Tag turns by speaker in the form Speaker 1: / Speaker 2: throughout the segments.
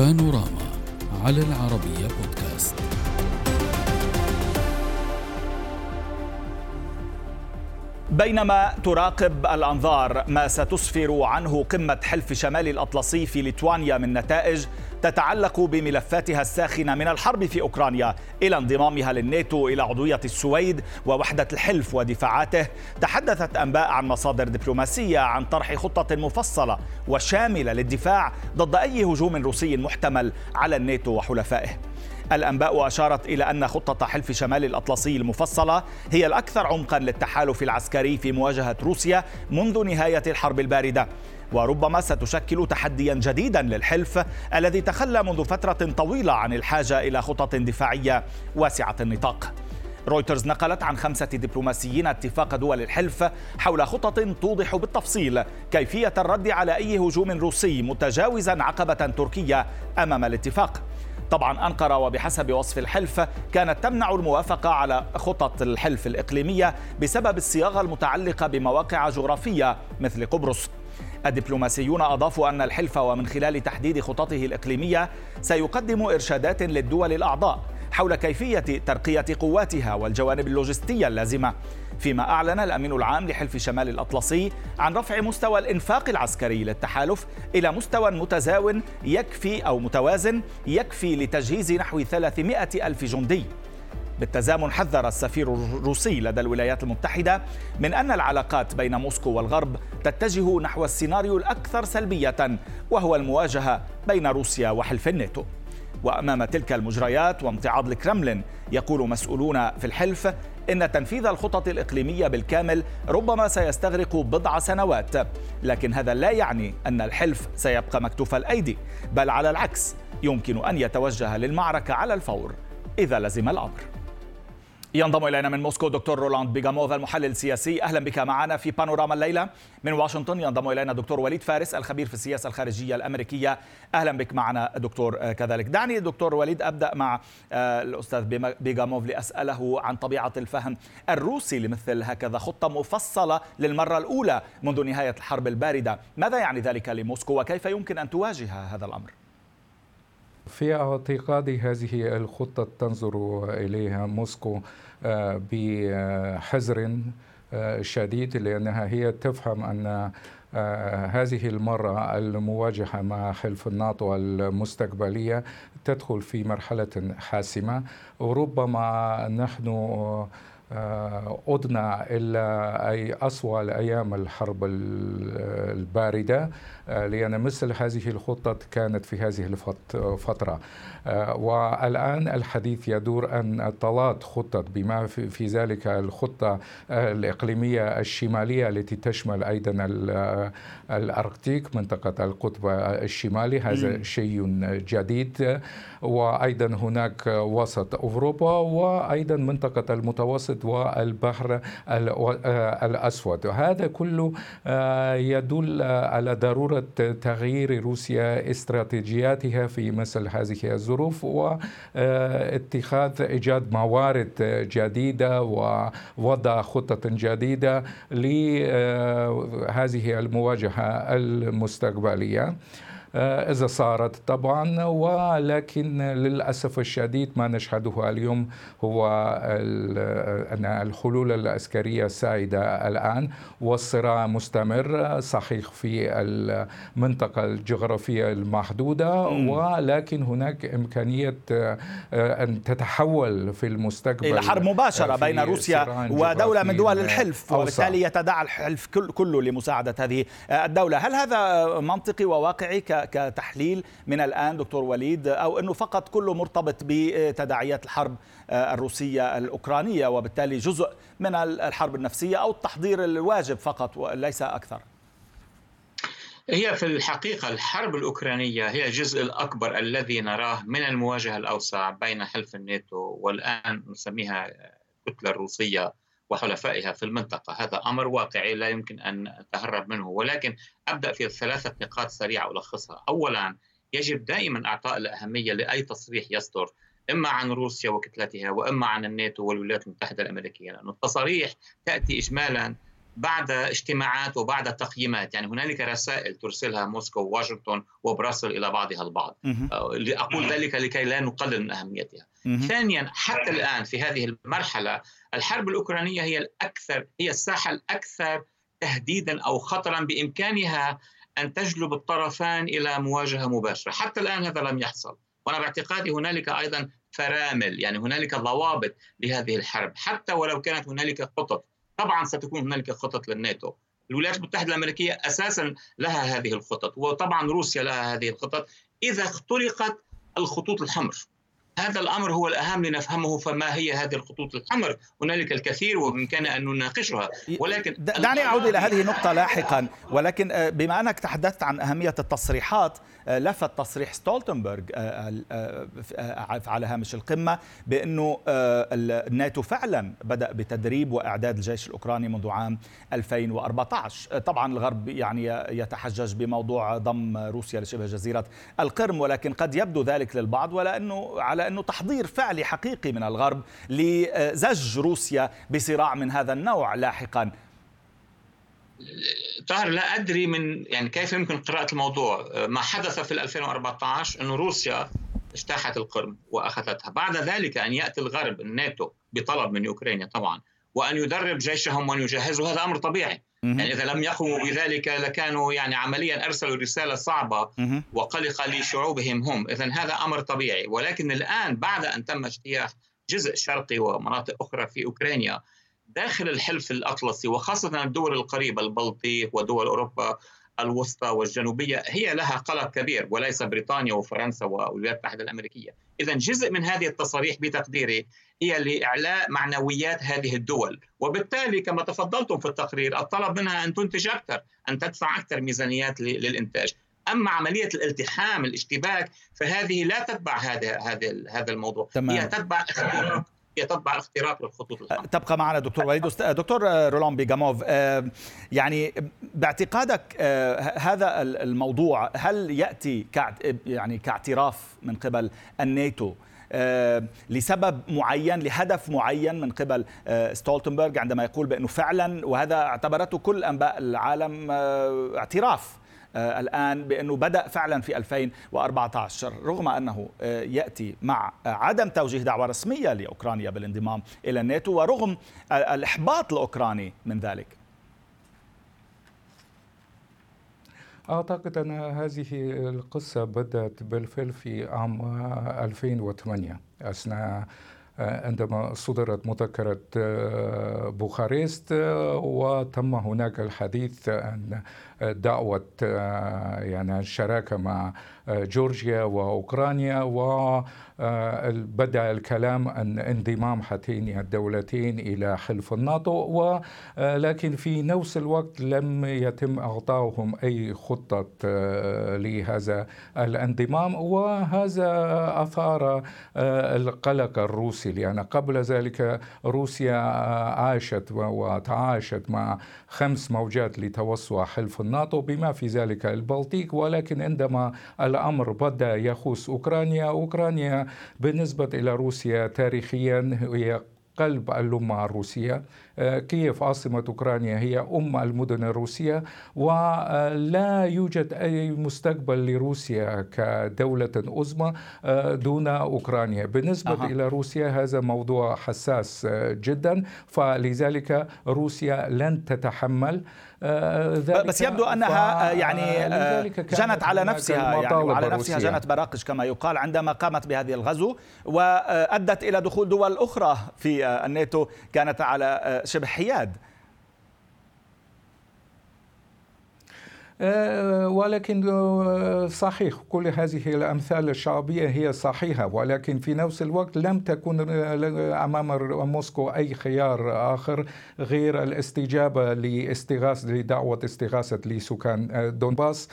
Speaker 1: بانوراما على العربية بودكاست. بينما تراقب الأنظار ما ستسفر عنه قمة حلف شمال الأطلسي في ليتوانيا من نتائج تتعلق بملفاتها الساخنة من الحرب في أوكرانيا إلى انضمامها للناتو إلى عضوية السويد ووحدة الحلف ودفاعاته. تحدثت أنباء عن مصادر دبلوماسية عن طرح خطة مفصلة وشاملة للدفاع ضد أي هجوم روسي محتمل على الناتو وحلفائه. الأنباء أشارت إلى أن خطة حلف شمال الأطلسي المفصلة هي الأكثر عمقا للتحالف العسكري في مواجهة روسيا منذ نهاية الحرب الباردة. وربما ستشكل تحديا جديدا للحلف الذي تخلى منذ فترة طويلة عن الحاجة إلى خطط دفاعية واسعة النطاق. رويترز نقلت عن خمسة دبلوماسيين اتفاق دول الحلف حول خطط توضح بالتفصيل كيفية الرد على أي هجوم روسي متجاوزا عقبة تركية أمام الاتفاق. طبعا أنقرة وبحسب وصف الحلف كانت تمنع الموافقة على خطط الحلف الإقليمية بسبب الصياغة المتعلقة بمواقع جغرافية مثل قبرص. الدبلوماسيون أضافوا أن الحلف ومن خلال تحديد خططه الإقليمية سيقدم إرشادات للدول الأعضاء حول كيفية ترقية قواتها والجوانب اللوجستية اللازمة. فيما أعلن الأمين العام لحلف شمال الأطلسي عن رفع مستوى الإنفاق العسكري للتحالف إلى مستوى متزاون يكفي أو متوازن يكفي لتجهيز نحو 300 ألف جندي. بالتزامن حذر السفير الروسي لدى الولايات المتحدة من أن العلاقات بين موسكو والغرب تتجه نحو السيناريو الأكثر سلبية وهو المواجهة بين روسيا وحلف الناتو. وأمام تلك المجريات وامتعاض الكرملين يقول مسؤولون في الحلف إن تنفيذ الخطط الإقليمية بالكامل ربما سيستغرق بضع سنوات. لكن هذا لا يعني أن الحلف سيبقى مكتوف الأيدي بل على العكس يمكن أن يتوجه للمعركة على الفور إذا لزم الأمر. ينضم إلينا من موسكو دكتور رولاند بيغاموف المحلل السياسي. أهلا بك معنا في بانوراما الليلة. من واشنطن ينضم إلينا دكتور وليد فارس الخبير في السياسة الخارجية الأمريكية. أهلا بك معنا دكتور آه، كذلك. دعني دكتور وليد أبدأ مع آه، الأستاذ بيغاموف لأسأله عن طبيعة الفهم الروسي لمثل هكذا خطة مفصلة للمرة الأولى منذ نهاية الحرب الباردة. ماذا يعني ذلك لموسكو وكيف يمكن أن تواجه هذا الأمر؟
Speaker 2: في اعتقادي هذه الخطة تنظر إليها موسكو آه، بحذر آه، شديد لأنها هي تفهم أن آه، هذه المرة المواجهة مع حلف الناتو المستقبلية تدخل في مرحلة حاسمة. وربما نحن عدنا إلى أي أسوأ أيام الحرب الباردة. آه، لأن مثل هذه الخطة كانت في هذه الفترة آه، والآن الحديث يدور أن طلات خطة بما في ذلك الخطة الإقليمية الشمالية التي تشمل أيضا الأركتيك منطقة القطب الشمالي. هذا شيء جديد. وأيضا هناك وسط أوروبا وأيضا منطقة المتوسط والبحر الأسود. هذا كله آه، يدل على ضرورة تغيير روسيا استراتيجياتها في مثل هذه الظروف واتخاذ إيجاد موارد جديدة ووضع خطة جديدة لهذه المواجهة المستقبلية. آه، إذا صارت طبعا ولكن للأسف الشديد ما نشهده اليوم هو أن الحلول العسكرية سائدة الآن والصراع مستمر صحيح في المنطقة الجغرافية المحدودة ولكن هناك إمكانية آه، أن تتحول في المستقبل
Speaker 1: إلى حرب مباشرة بين روسيا ودولة من دول الحلف وبالتالي يتداعى الحلف كله لمساعدة هذه الدولة. هل هذا منطقي وواقعي كتحليل من الآن دكتور وليد أو أنه فقط كله مرتبط بتداعيات الحرب الروسية الأوكرانية وبالتالي جزء من الحرب النفسية أو التحضير الواجب فقط وليس أكثر؟
Speaker 3: هي في الحقيقة الحرب الأوكرانية هي الجزء الأكبر الذي نراه من المواجهة الأوسع بين حلف الناتو والآن نسميها الكتلة الروسية وحلفائها في المنطقة. هذا أمر واقعي لا يمكن أن نتهرب منه. ولكن أبدأ في ثلاثة نقاط سريعة ألخصها. أولا يجب دائما أعطاء الأهمية لأي تصريح يصدر إما عن روسيا وكتلتها وإما عن الناتو والولايات المتحدة الأمريكية. لأن التصاريح تأتي إجمالا بعد اجتماعات وبعد تقييمات. يعني هنالك رسائل ترسلها موسكو وواشنطن وبراسل إلى بعضها البعض. أقول ذلك لكي لا نقلل من أهميتها. ثانيا حتى الآن في هذه المرحلة الحرب الأوكرانية هي الأكثر هي الساحة الأكثر تهديدا أو خطرا بإمكانها أن تجلب الطرفان إلى مواجهة مباشرة. حتى الآن هذا لم يحصل. وأنا باعتقادي هنالك أيضا فرامل يعني هنالك ضوابط لهذه الحرب. حتى ولو كانت هنالك خطط طبعا ستكون هنالك خطط للناتو. الولايات المتحدة الأمريكية أساسا لها هذه الخطط وطبعا روسيا لها هذه الخطط إذا اخترقت الخطوط الحمر. هذا الأمر هو الأهم لنفهمه فما هي هذه الخطوط الحمر هنالك الكثير وبإمكاننا أن نناقشها.
Speaker 1: ولكن دعني أعود إلى هذه النقطة لاحقا. ولكن آه، بما أنك تحدثت عن أهمية التصريحات آه، لفت تصريح ستولتنبرغ آه، على هامش القمة بأنه الناتو فعلا بدأ بتدريب وإعداد الجيش الأوكراني منذ عام 2014 طبعا الغرب يعني يتحجج بموضوع ضم روسيا لشبه جزيرة القرم ولكن قد يبدو ذلك للبعض ولا انه على أنه تحضير فعلي حقيقي من الغرب لزج روسيا بصراع من هذا النوع لاحقا.
Speaker 3: طاهر لا أدري من يعني كيف يمكن قراءة الموضوع. ما حدث في 2014 انه روسيا اجتاحت القرم وأخذتها. بعد ذلك أن يأتي الغرب الناتو بطلب من اوكرانيا طبعا وأن يدرب جيشهم وأن يجهزوا. هذا أمر طبيعي. يعني إذا لم يقوموا بذلك لكانوا يعني عمليا أرسلوا رسالة صعبة وقلقه لشعوبهم هم. اذا هذا أمر طبيعي. ولكن الآن بعد أن تم اجتياح جزء شرقي ومناطق أخرى في أوكرانيا داخل الحلف الأطلسي وخاصة الدول القريبة البلطيق ودول أوروبا الوسطى والجنوبية هي لها قلق كبير وليس بريطانيا وفرنسا والولايات المتحدة الأمريكية، اذا جزء من هذه التصاريح بتقديري هي لإعلاء معنويات هذه الدول، وبالتالي كما تفضلتم في التقرير الطلب منها أن تنتج أكثر، أن تدفع أكثر ميزانيات للإنتاج، أما عملية الالتحام الاشتباك فهذه لا تتبع هذا هذا هذا الموضوع. تمام. هي تتبع تتبع اختراق للخطوط الحمراء
Speaker 1: تبقى معنا دكتور وليد. دكتور رولان بيجاموف آه، يعني باعتقادك آه، هذا الموضوع هل يأتي يعني كاعتراف من قبل الناتو آه، لسبب معين لهدف معين من قبل ستولتنبرغ عندما يقول بأنه فعلا وهذا اعتبرته كل أنباء العالم اعتراف. آه، الآن بأنه بدأ فعلا في 2014 رغم أنه آه، يأتي مع عدم توجيه دعوة رسمية لأوكرانيا بالانضمام إلى الناتو ورغم الإحباط الأوكراني من ذلك.
Speaker 2: أعتقد أن هذه القصة بدأت بالفعل في عام 2008 أثناء عندما صدرت مذكرة بوخارست وتم هناك الحديث عن دعوة يعني الشراكة مع جورجيا وأوكرانيا وبدأ الكلام عن انضمام هاتين الدولتين إلى حلف الناتو ولكن في نفس الوقت لم يتم إعطائهم أي خطة لهذا الانضمام. وهذا أثار القلق الروسي لأن قبل ذلك روسيا عاشت وتعايشت مع خمس موجات لتوسع حلف الناتو بما في ذلك البلطيق. ولكن عندما الأمر بدأ يخص أوكرانيا. أوكرانيا بالنسبة إلى روسيا تاريخيا هي قلب الأمة الروسية. كييف عاصمة أوكرانيا هي أم المدن الروسية؟ ولا يوجد أي مستقبل لروسيا كدولة عظمى آه، دون أوكرانيا. بالنسبة أه. إلى روسيا هذا موضوع حساس آه، جدا. فلذلك روسيا لن تتحمل
Speaker 1: ذلك. بس يبدو أنها يعني جنت على نفسها يعني وعلى نفسها جنت براقش كما يقال عندما قامت بهذه الغزو وأدت إلى دخول دول أخرى في الناتو كانت على شبه حياد
Speaker 2: ولكن آه، صحيح كل هذه الأمثال الشعبية هي صحيحة ولكن في نفس الوقت لم تكن آه، أمام موسكو أي خيار آخر غير الاستجابة لاستغاثة لدعوة استغاثة لسكان دونباس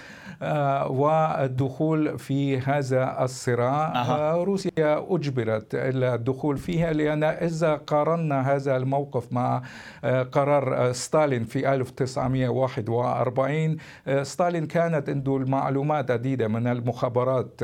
Speaker 2: والدخول في هذا الصراع أه. روسيا أجبرت إلى الدخول فيها لأن إذا قارنا هذا الموقف مع قرار ستالين في 1941 ستالين كانت عنده المعلومات عديدة من المخابرات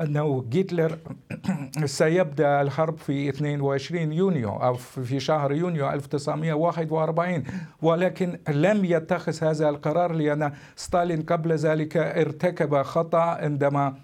Speaker 2: أنه هتلر سيبدأ الحرب في 22 يونيو أو في شهر يونيو 1941 ولكن لم يتخذ هذا القرار لأن ستالين قبل ذلك ارتكب خطأ عندما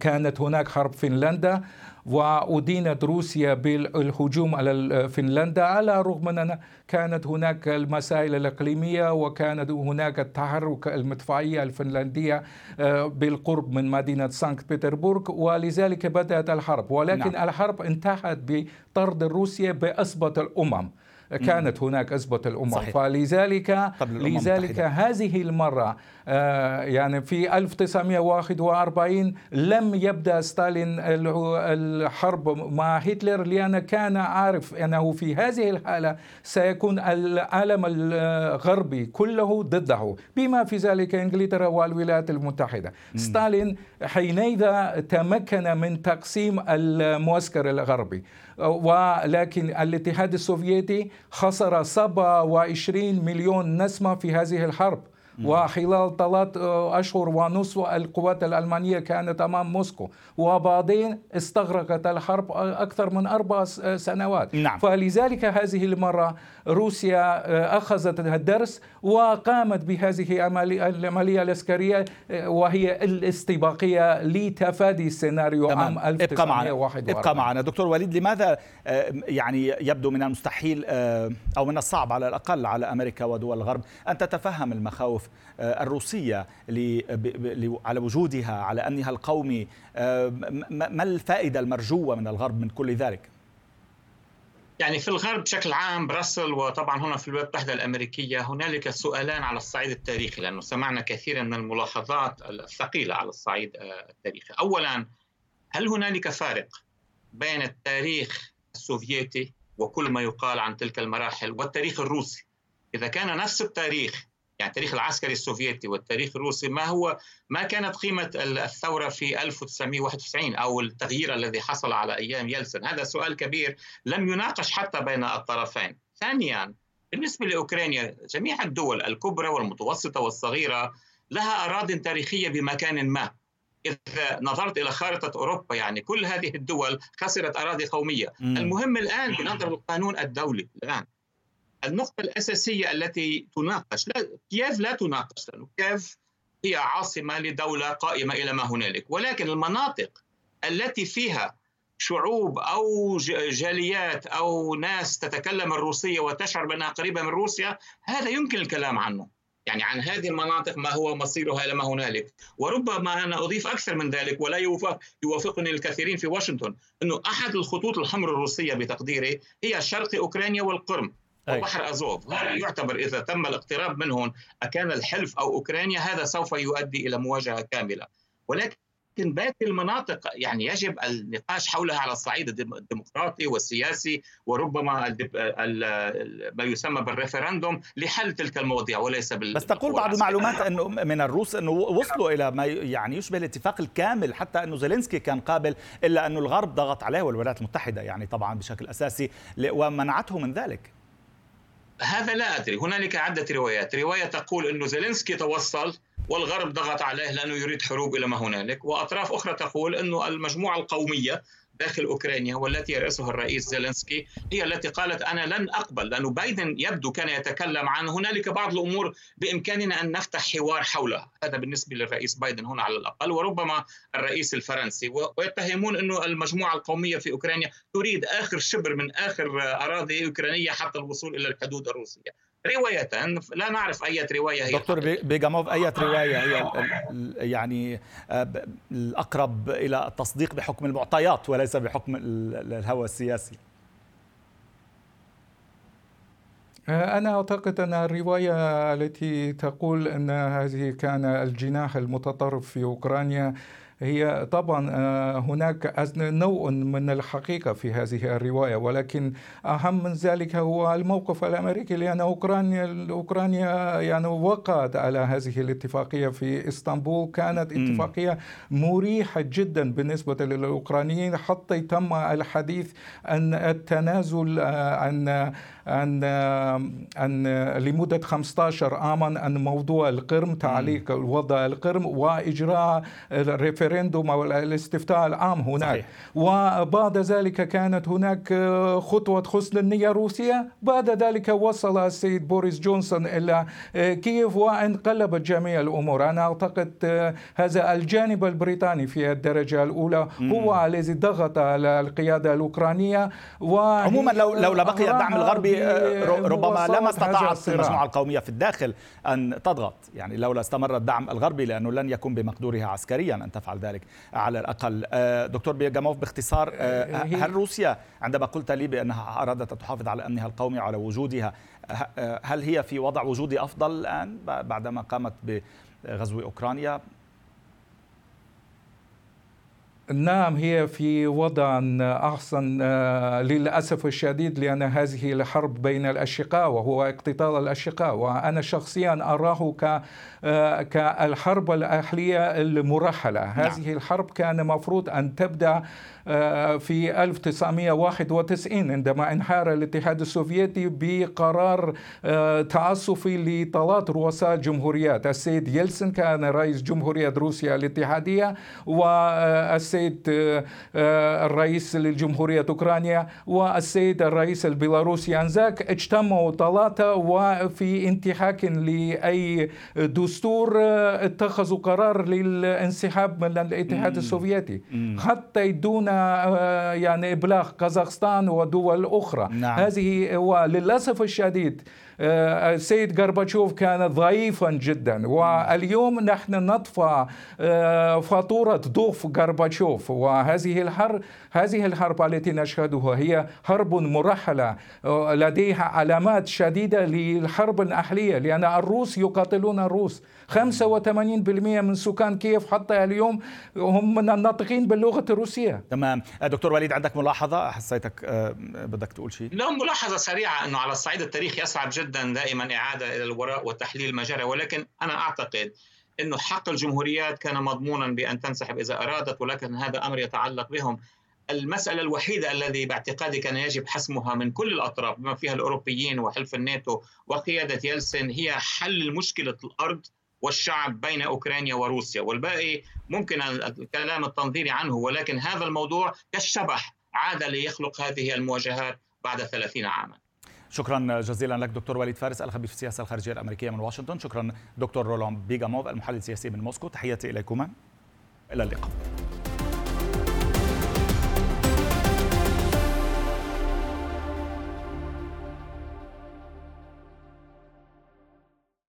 Speaker 2: كانت هناك حرب فنلندا وأدينت روسيا بالهجوم على فنلندا على الرغم من أن كانت هناك المسائل الإقليمية وكانت هناك التحرك المدفعية الفنلندية آه، بالقرب من مدينة سانكت بطرسبرغ ولذلك بدأت الحرب. ولكن نعم. الحرب انتهت بطرد روسيا بأسبة الأمم. كانت هناك أزمة الأمم. صحيح. فلذلك لذلك هذه المرة يعني في 1941 لم يبدأ ستالين الحرب مع هتلر لأن كان عارف أنه في هذه الحالة سيكون العالم الغربي كله ضده بما في ذلك إنجلترا والولايات المتحدة. ستالين حينئذ تمكن من تقسيم المعسكر الغربي ولكن الاتحاد السوفيتي خسر 27 مليون نسمة في هذه الحرب وخلال ثلاث أشهر ونصف القوات الألمانية كانت أمام موسكو. وبعدين استغرقت الحرب أكثر من أربع سنوات. نعم. فلذلك هذه المرة روسيا أخذت الدرس وقامت بهذه العملية العسكرية وهي الاستباقية لتفادي سيناريو عام 1941
Speaker 1: ابقى معنا. دكتور وليد لماذا يعني يبدو من المستحيل أو من الصعب على الأقل على أمريكا ودول الغرب أن تتفهم المخاوف آه، الروسية على وجودها على أمنها القومي آه، ما الفائدة المرجوة من الغرب من كل ذلك؟
Speaker 3: يعني في الغرب بشكل عام براسل وطبعا هنا في الولايات المتحده الأمريكية هنالك سؤالان على الصعيد التاريخي لأنه سمعنا كثيرا من الملاحظات الثقيلة على الصعيد آه، التاريخي. اولا هل هنالك فارق بين التاريخ السوفيتي وكل ما يقال عن تلك المراحل والتاريخ الروسي؟ إذا كان نفس التاريخ يعني التاريخ العسكري السوفيتي والتاريخ الروسي ما هو ما كانت قيمة الثورة في 1991 أو التغيير الذي حصل على أيام يلسن؟ هذا سؤال كبير لم يناقش حتى بين الطرفين. ثانيا بالنسبة لأوكرانيا جميع الدول الكبرى والمتوسطة والصغيرة لها أراضٍ تاريخية بمكان ما. إذا نظرت إلى خارطة أوروبا يعني كل هذه الدول خسرت أراضي قومية. المهم الآن بنظر القانون الدولي الآن النقطة الأساسية التي تناقش لا كييف لا تناقش؟ لأنه كييف هي عاصمة لدولة قائمة إلى ما هنالك. ولكن المناطق التي فيها شعوب أو جاليات أو ناس تتكلم الروسية وتشعر بأنها قريبة من روسيا هذا يمكن الكلام عنه. يعني عن هذه المناطق ما هو مصيرها إلى ما هنالك. وربما أنا أضيف أكثر من ذلك ولا يوافق يوافقني الكثيرين في واشنطن أنه أحد الخطوط الحمر الروسية بتقديري هي شرق أوكرانيا والقرم. وبحر أزوف. هذا يعتبر إذا تم الاقتراب منهم أكان الحلف أو أوكرانيا هذا سوف يؤدي إلى مواجهة كاملة. ولكن باقي المناطق يعني يجب النقاش حولها على الصعيد الديمقراطي والسياسي وربما ما يسمى بال referendum لحل تلك المواضيع وليس
Speaker 1: بال بس تقول بعض المعلومات إنه من الروس إنه وصلوا إلى ما يعني يشبه الاتفاق الكامل حتى إنه زيلينسكي كان قابل إلا انه الغرب ضغط عليه والولايات المتحدة يعني طبعا بشكل أساسي ومنعته من ذلك.
Speaker 3: هذا لا أدري. هنالك عدة روايات. رواية تقول أنه زيلينسكي توصل والغرب ضغط عليه لأنه يريد حروب إلى ما هنالك وأطراف أخرى تقول أنه المجموعة القومية داخل أوكرانيا والتي يرأسها الرئيس زيلينسكي هي التي قالت أنا لن أقبل لأنه بايدن يبدو كان يتكلم عن هنالك بعض الأمور بإمكاننا أن نفتح حوار حولها. هذا بالنسبة للرئيس بايدن هنا على الأقل وربما الرئيس الفرنسي. ويتهمون إنه المجموعة القومية في أوكرانيا تريد آخر شبر من آخر أراضي أوكرانية حتى الوصول إلى الحدود الروسية. رواية لا نعرف أي رواية هي.
Speaker 1: دكتور بيجاموف أي رواية هي يعني آه، الأقرب إلى التصديق بحكم المعطيات وليس بحكم الهوى السياسي؟
Speaker 2: آه، أنا أعتقد أن الرواية التي تقول أن هذه كان الجناح المتطرف في أوكرانيا هي طبعا آه، هناك نوع من الحقيقة في هذه الرواية ولكن أهم من ذلك هو الموقف الأمريكي لأن أوكرانيا أوكرانيا يعني وقعت على هذه الاتفاقية في إسطنبول. كانت اتفاقية مريحة جدا بالنسبة للأوكرانيين حتى تم الحديث عن التنازل آه، عن أن أن لمدة 15 عاما أن موضوع القرم تعليق وضع القرم وإجراء ال referendum أو الاستفتاء العام هناك. صحيح. وبعد ذلك كانت هناك خطوة حسن النية روسيا بعد ذلك وصل السيد بوريس جونسون إلى كييف وانقلبت جميع الأمور. أنا أعتقد هذا الجانب البريطاني في الدرجة الأولى هو الذي ضغط على القيادة الأوكرانية.
Speaker 1: عموما لو لو بقي الدعم الغربي ربما لما استطاعت المجموعة القومية في الداخل أن تضغط. يعني لولا استمر الدعم الغربي لأنه لن يكون بمقدورها عسكريا أن تفعل ذلك على الأقل. دكتور بيجاموف باختصار هل روسيا عندما قلت لي بأنها أرادت أن تحافظ على أمنها القومي وعلى وجودها هل هي في وضع وجودي أفضل الآن بعدما قامت بغزو أوكرانيا؟
Speaker 2: نعم هي في وضع أحسن آه، للأسف الشديد لأن هذه الحرب بين الأشقاء وهو اقتتال الأشقاء وأنا شخصيا أراه آه، كالحرب الأهلية المرحلة نعم. هذه الحرب كان مفروض أن تبدأ في 1991 عندما انحار الاتحاد السوفيتي بقرار تعسفي لثلاث رؤساء الجمهوريات. السيد يلسن كان رئيس جمهورية روسيا الاتحادية والسيد السيد آه، آه، الرئيس للجمهورية أوكرانيا والسيد الرئيس البيلاروسي أنزاك اجتمعوا ثلاثة وفي انتهاك لأي دستور آه، اتخذوا قرار للانسحاب من الاتحاد السوفيتي. حتى يدون يعني إبلاغ قزاقستان ودول أخرى نعم. هذه وللأسف الشديد السيد غرباتشوف كان ضعيفا جدا. واليوم نحن ندفع فاتورة ضعف غرباتشوف. وهذه الحرب هذه الحرب التي نشهدها هي حرب مرحلة لديها علامات شديدة للحرب الأهلية لأن الروس يقاتلون الروس. 85% من سكان كييف حتى اليوم هم من الناطقين باللغة الروسية.
Speaker 1: تمام. دكتور وليد عندك ملاحظة؟ حسيتك آه، بدك تقول شيء؟
Speaker 3: لا ملاحظة سريعة أنه على الصعيد التاريخي يصعب جدا. دائما إعادة إلى الوراء وتحليل ما جرى ولكن أنا أعتقد إنه حق الجمهوريات كان مضمونا بأن تنسحب إذا أرادت ولكن هذا أمر يتعلق بهم. المسألة الوحيدة الذي باعتقادي كان يجب حسمها من كل الأطراف بما فيها الأوروبيين وحلف الناتو وقيادة يلسن هي حل مشكلة الأرض والشعب بين أوكرانيا وروسيا. والباقي ممكن الكلام التنظيري عنه ولكن هذا الموضوع كالشبح عاد ليخلق هذه المواجهات بعد 30 عاما.
Speaker 1: شكرا جزيلا لك دكتور وليد فارس الخبير في السياسة الخارجية الأمريكية من واشنطن. شكرا دكتور رولان بيغاموف المحلل السياسي من موسكو. تحياتي إليكما. إلى اللقاء.